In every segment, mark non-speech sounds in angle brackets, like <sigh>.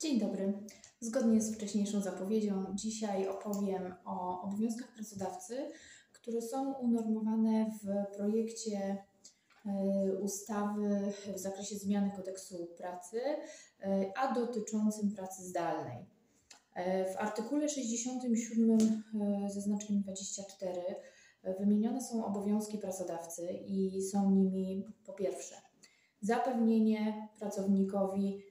Dzień dobry. Zgodnie z wcześniejszą zapowiedzią, dzisiaj opowiem o obowiązkach pracodawcy, które są unormowane w projekcie e, ustawy w zakresie zmiany kodeksu pracy, e, a dotyczącym pracy zdalnej. E, w artykule 67 ze znaczeniem 24 wymienione są obowiązki pracodawcy i są nimi po pierwsze zapewnienie pracownikowi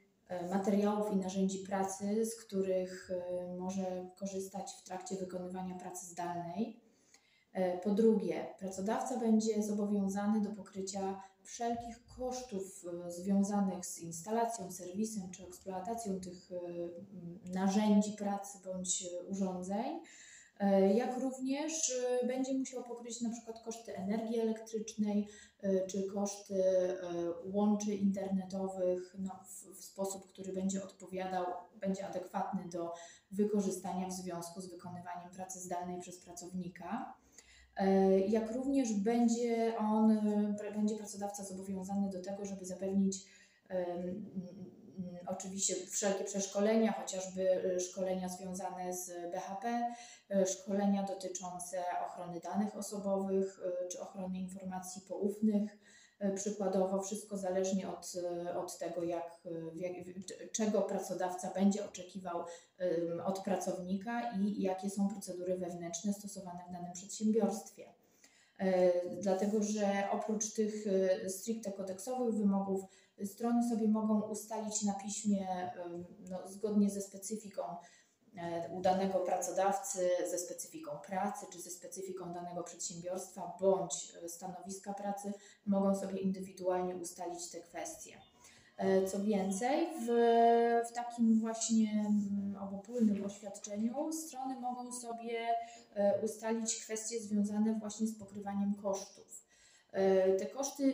materiałów i narzędzi pracy, z których e, może korzystać w trakcie wykonywania pracy zdalnej. E, po drugie, pracodawca będzie zobowiązany do pokrycia wszelkich kosztów związanych z instalacją, serwisem czy eksploatacją tych narzędzi pracy bądź urządzeń E, jak również e, będzie musiał pokryć na przykład koszty energii elektrycznej e, czy koszty łączy internetowych no, w, w sposób, który będzie odpowiadał, będzie adekwatny do wykorzystania w związku z wykonywaniem pracy zdalnej przez pracownika. Jak również będzie on, będzie pracodawca zobowiązany do tego, żeby zapewnić oczywiście wszelkie przeszkolenia, chociażby y, szkolenia związane z BHP, y, szkolenia dotyczące ochrony danych osobowych y, czy ochrony informacji poufnych. Przykładowo, wszystko zależnie od, od tego, jak, czego pracodawca będzie oczekiwał od pracownika i jakie są procedury wewnętrzne stosowane w danym przedsiębiorstwie. Dlatego, że oprócz tych stricte kodeksowych wymogów, strony sobie mogą ustalić na piśmie no, zgodnie ze specyfiką e, udanego pracodawcy, ze specyfiką pracy czy ze specyfiką danego przedsiębiorstwa bądź e, stanowiska pracy, mogą sobie indywidualnie ustalić te kwestie. E, co więcej, w, w takim właśnie mm, obopólnym oświadczeniu strony mogą sobie ustalić kwestie związane właśnie z pokrywaniem kosztów. E, te koszty,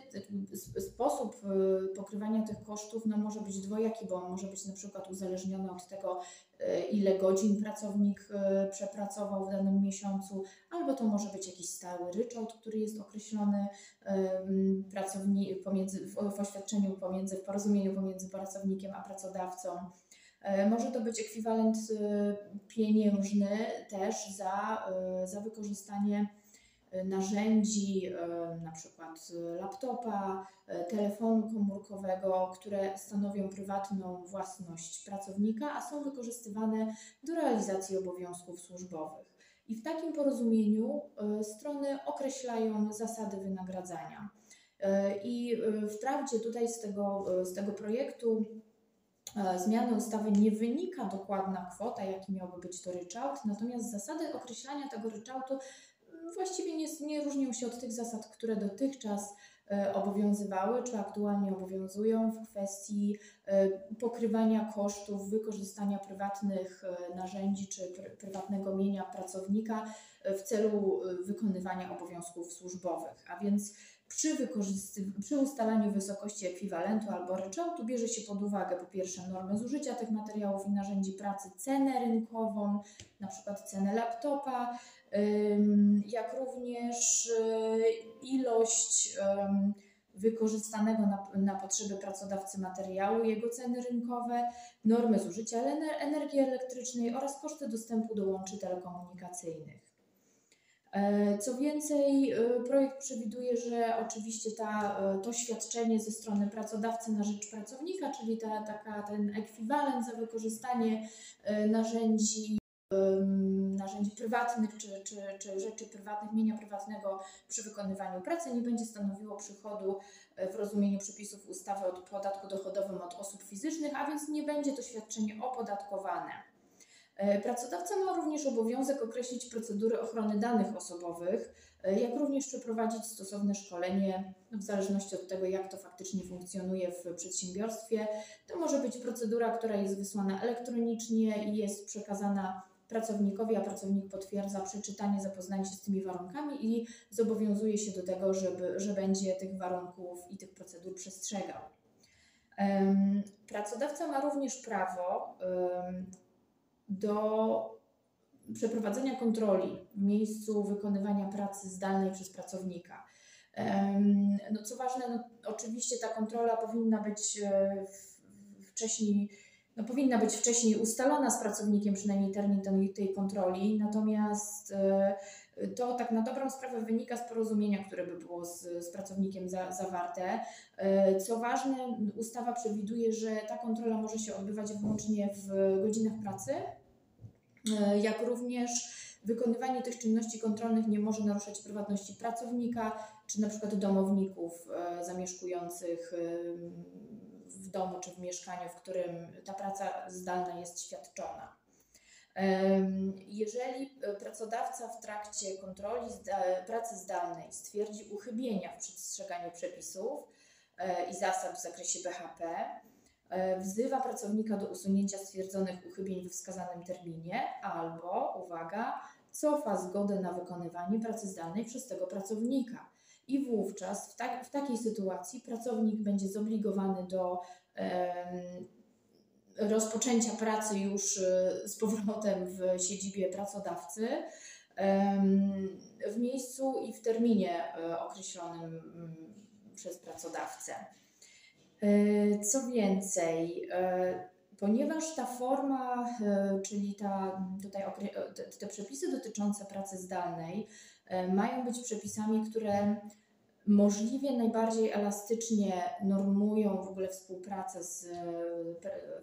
sposób e, pokrywania tych kosztów no, może być dwojaki, bo on może być na przykład uzależniony od tego, e, ile godzin pracownik przepracował w danym miesiącu, albo to może być jakiś stały ryczałt, który jest określony pracowni- pomiędzy, w oświadczeniu pomiędzy, w porozumieniu pomiędzy pracownikiem a pracodawcą. Może to być ekwiwalent pieniężny też za, za wykorzystanie narzędzi, e, na przykład laptopa, e, telefonu komórkowego, które stanowią prywatną własność pracownika, a są wykorzystywane do realizacji obowiązków służbowych. I w takim porozumieniu e, strony określają zasady wynagradzania. I wprawdzie tutaj z tego, z tego projektu zmiany ustawy nie wynika dokładna kwota, jaki miałby być to ryczałt, natomiast zasady określania tego ryczałtu właściwie nie, nie różnią się od tych zasad, które dotychczas e, obowiązywały, czy aktualnie obowiązują w kwestii e, pokrywania kosztów wykorzystania prywatnych e, narzędzi czy pr prywatnego mienia pracownika w celu wykonywania obowiązków służbowych. A więc przy, przy ustalaniu wysokości ekwiwalentu albo ryczałtu bierze się pod uwagę po pierwsze normę zużycia tych materiałów i narzędzi pracy, cenę rynkową, na przykład cenę laptopa, jak również y, ilość wykorzystanego na, na potrzeby pracodawcy materiału, jego ceny rynkowe, normy zużycia energii elektrycznej oraz koszty dostępu do łączy telekomunikacyjnych. E, co więcej, e, projekt przewiduje, że oczywiście ta, e, to świadczenie ze strony pracodawcy na rzecz pracownika, czyli ta, taka, ten ekwiwalent za wykorzystanie narzędzi, narzędzi prywatnych czy, czy, czy rzeczy prywatnych, mienia prywatnego przy wykonywaniu pracy nie będzie stanowiło przychodu w rozumieniu przepisów ustawy o podatku dochodowym od osób fizycznych, a więc nie będzie to świadczenie opodatkowane. E, pracodawca ma również obowiązek określić procedury ochrony danych osobowych, e, jak również przeprowadzić stosowne szkolenie, no, w zależności od tego, jak to faktycznie funkcjonuje w przedsiębiorstwie. To może być procedura, która jest wysłana elektronicznie i jest przekazana pracownikowi, a pracownik potwierdza przeczytanie, zapoznanie się z tymi warunkami i zobowiązuje się do tego, żeby, że będzie tych warunków i tych procedur przestrzegał. Pracodawca ma również prawo do przeprowadzenia kontroli w miejscu wykonywania pracy zdalnej przez pracownika. No co ważne, no, oczywiście ta kontrola powinna być e, wcześniej no, powinna być wcześniej ustalona z pracownikiem, przynajmniej termin tej, kontroli, natomiast to tak na dobrą sprawę wynika z porozumienia, które by było z, z pracownikiem za, zawarte. Co ważne, ustawa przewiduje, że ta kontrola może się odbywać wyłącznie w godzinach pracy, jak również wykonywanie tych czynności kontrolnych nie może naruszać prywatności pracownika czy na przykład domowników e, zamieszkujących w domu czy w mieszkaniu, w którym ta praca zdalna jest świadczona. Jeżeli pracodawca w trakcie kontroli pracy zdalnej stwierdzi uchybienia w przestrzeganiu przepisów e, i zasad w zakresie BHP, e, wzywa pracownika do usunięcia stwierdzonych uchybień we wskazanym terminie albo, uwaga, cofa zgodę na wykonywanie pracy zdalnej przez tego pracownika. I wówczas w, tak, w takiej sytuacji pracownik będzie zobligowany do rozpoczęcia pracy już e, z powrotem w siedzibie pracodawcy w miejscu i w terminie e, określonym mm, przez pracodawcę. E, co więcej, ponieważ ta forma, czyli ta, tutaj te przepisy dotyczące pracy zdalnej mają być przepisami, które możliwie najbardziej elastycznie normują w ogóle współpracę, z,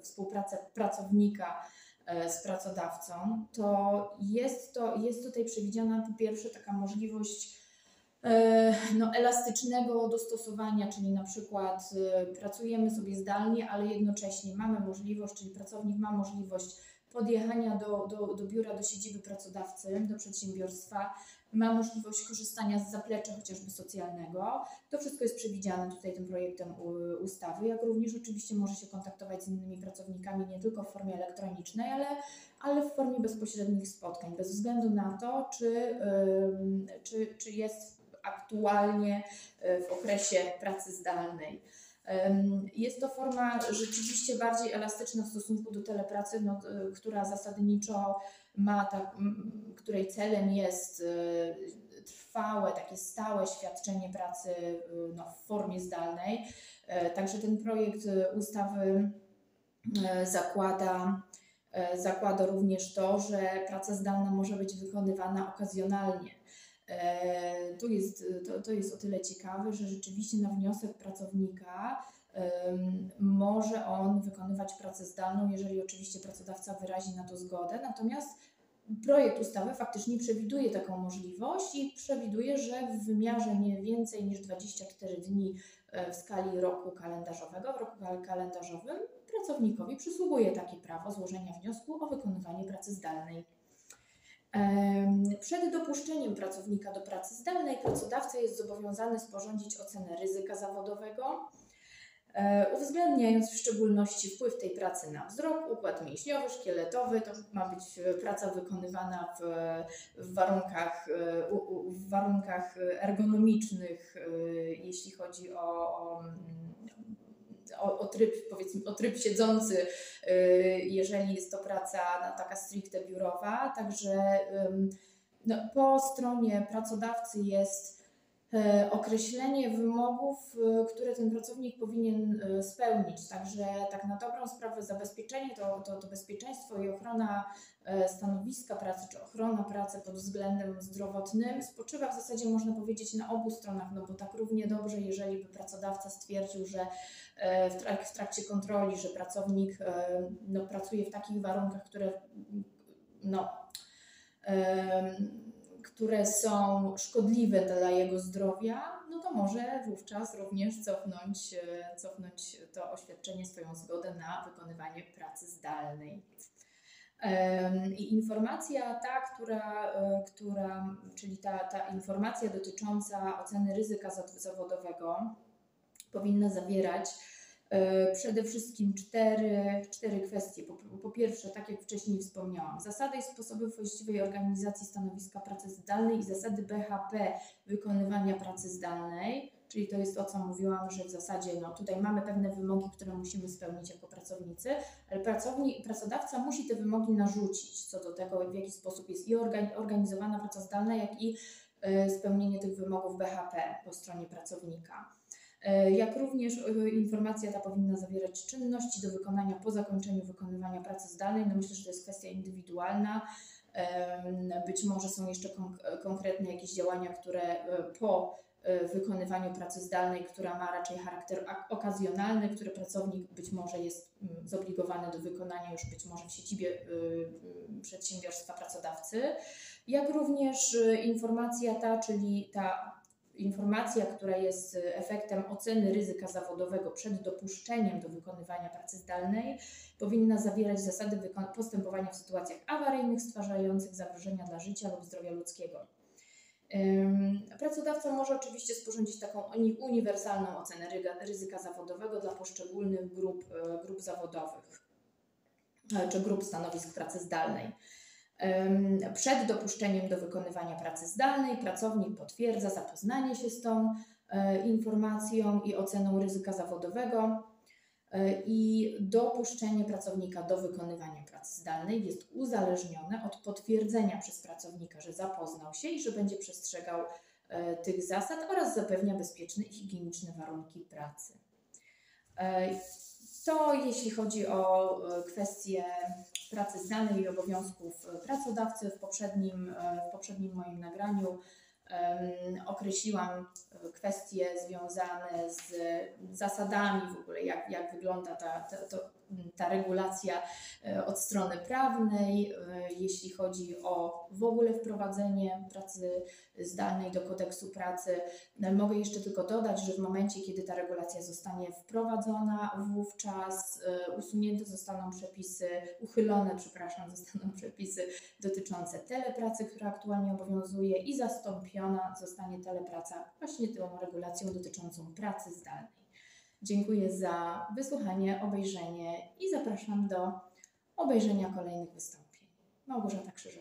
współpracę pracownika e, z pracodawcą, to jest, to jest tutaj przewidziana po pierwsze taka możliwość e, no, elastycznego dostosowania, czyli na przykład e, pracujemy sobie zdalnie, ale jednocześnie mamy możliwość, czyli pracownik ma możliwość podjechania do, do, do biura, do siedziby pracodawcy, do przedsiębiorstwa, ma możliwość korzystania z zaplecza chociażby socjalnego. To wszystko jest przewidziane tutaj tym projektem ustawy, jak również oczywiście może się kontaktować z innymi pracownikami nie tylko w formie elektronicznej, ale, ale w formie bezpośrednich spotkań, bez względu na to, czy, czy, czy jest aktualnie y, w okresie pracy zdalnej. Jest to forma rzeczywiście bardziej elastyczna w stosunku do telepracy, no, y, która zasadniczo ma tak, której celem jest y, trwałe, takie stałe świadczenie pracy y, no, w formie zdalnej. E, także ten projekt ustawy e, zakłada, e, zakłada również to, że praca zdalna może być wykonywana okazjonalnie. Tu jest, to, to jest o tyle ciekawe, że rzeczywiście na wniosek pracownika może on wykonywać pracę zdalną, jeżeli oczywiście pracodawca wyrazi na to zgodę. Natomiast projekt ustawy faktycznie przewiduje taką możliwość i przewiduje, że w wymiarze nie więcej niż 24 dni e, w skali roku kalendarzowego, w roku kalendarzowym pracownikowi przysługuje takie prawo złożenia wniosku o wykonywanie pracy zdalnej. Przed dopuszczeniem pracownika do pracy zdalnej pracodawca jest zobowiązany sporządzić ocenę ryzyka zawodowego, E, uwzględniając w szczególności wpływ tej pracy na wzrok, układ mięśniowy, szkieletowy. To ma być e, praca wykonywana w, w, warunkach, e, w warunkach ergonomicznych, jeśli chodzi o, o o, o, tryb, powiedzmy, o tryb siedzący, jeżeli jest to praca no, taka stricte biurowa. Także no, po stronie pracodawcy jest określenie wymogów, e, które ten pracownik powinien e, spełnić. Także tak na dobrą sprawę zabezpieczenie, to, to, to bezpieczeństwo i ochrona stanowiska pracy, czy ochrona pracy pod względem zdrowotnym spoczywa w zasadzie można powiedzieć na obu stronach, no bo tak równie dobrze, jeżeli by pracodawca stwierdził, że w, trak w trakcie kontroli, że pracownik no, pracuje w takich warunkach, które no, które są szkodliwe dla jego zdrowia, no to może wówczas również cofnąć, e, cofnąć to oświadczenie, swoją zgodę na wykonywanie pracy zdalnej. I informacja ta, która, e, która czyli ta, ta informacja dotycząca oceny ryzyka zawodowego powinna zawierać przede wszystkim cztery, cztery kwestie. Po, po, pierwsze, tak jak wcześniej wspomniałam, zasady i sposoby właściwej organizacji stanowiska pracy zdalnej i zasady BHP wykonywania pracy zdalnej, czyli to jest to, co mówiłam, że w zasadzie no, tutaj mamy pewne wymogi, które musimy spełnić jako pracownicy, ale pracownik, pracodawca musi te wymogi narzucić co do tego, w jaki sposób jest i organizowana praca zdalna, jak i e, spełnienie tych wymogów BHP po stronie pracownika. E, Jak również e, informacja ta powinna zawierać czynności do wykonania po zakończeniu wykonywania pracy zdalnej. No myślę, że to jest kwestia indywidualna. Być może są jeszcze konk- konkretne jakieś działania, które e, po e, wykonywaniu pracy zdalnej, która ma raczej charakter ak- okazjonalny, który pracownik być może jest mm, zobligowany do wykonania już być może w siedzibie przedsiębiorstwa pracodawcy, jak również informacja ta, czyli ta informacja, która jest y, efektem oceny ryzyka zawodowego przed dopuszczeniem do wykonywania pracy zdalnej, powinna zawierać zasady postępowania w sytuacjach awaryjnych stwarzających zagrożenia dla życia lub zdrowia ludzkiego. Pracodawca może oczywiście sporządzić taką uni- uniwersalną ocenę ryzyka zawodowego dla poszczególnych grup, e, grup zawodowych czy grup stanowisk pracy zdalnej. Przed dopuszczeniem do wykonywania pracy zdalnej pracownik potwierdza zapoznanie się z tą e, informacją i oceną ryzyka zawodowego e, i dopuszczenie pracownika do wykonywania pracy zdalnej jest uzależnione od potwierdzenia przez pracownika, że zapoznał się i że będzie przestrzegał e, tych zasad oraz zapewnia bezpieczne i higieniczne warunki pracy. To jeśli chodzi o kwestie pracy zdalnej i obowiązków e, pracodawcy w poprzednim, e, w poprzednim moim nagraniu. Określiłam e, kwestie związane z zasadami w ogóle, jak, jak wygląda ta, ta, to, ta regulacja e, od strony prawnej, e, jeśli chodzi o w ogóle wprowadzenie pracy zdalnej do kodeksu pracy. No, Mogę jeszcze tylko dodać, że w momencie, kiedy ta regulacja zostanie wprowadzona, wówczas e, usunięte zostaną przepisy, uchylone, przepraszam, <laughs> zostaną przepisy dotyczące telepracy, która aktualnie obowiązuje i zastąpiona zostanie telepraca właśnie tą regulacją dotyczącą pracy zdalnej. Dziękuję za wysłuchanie, obejrzenie i zapraszam do obejrzenia kolejnych wystąpień. Małgorzata Krzyżowa.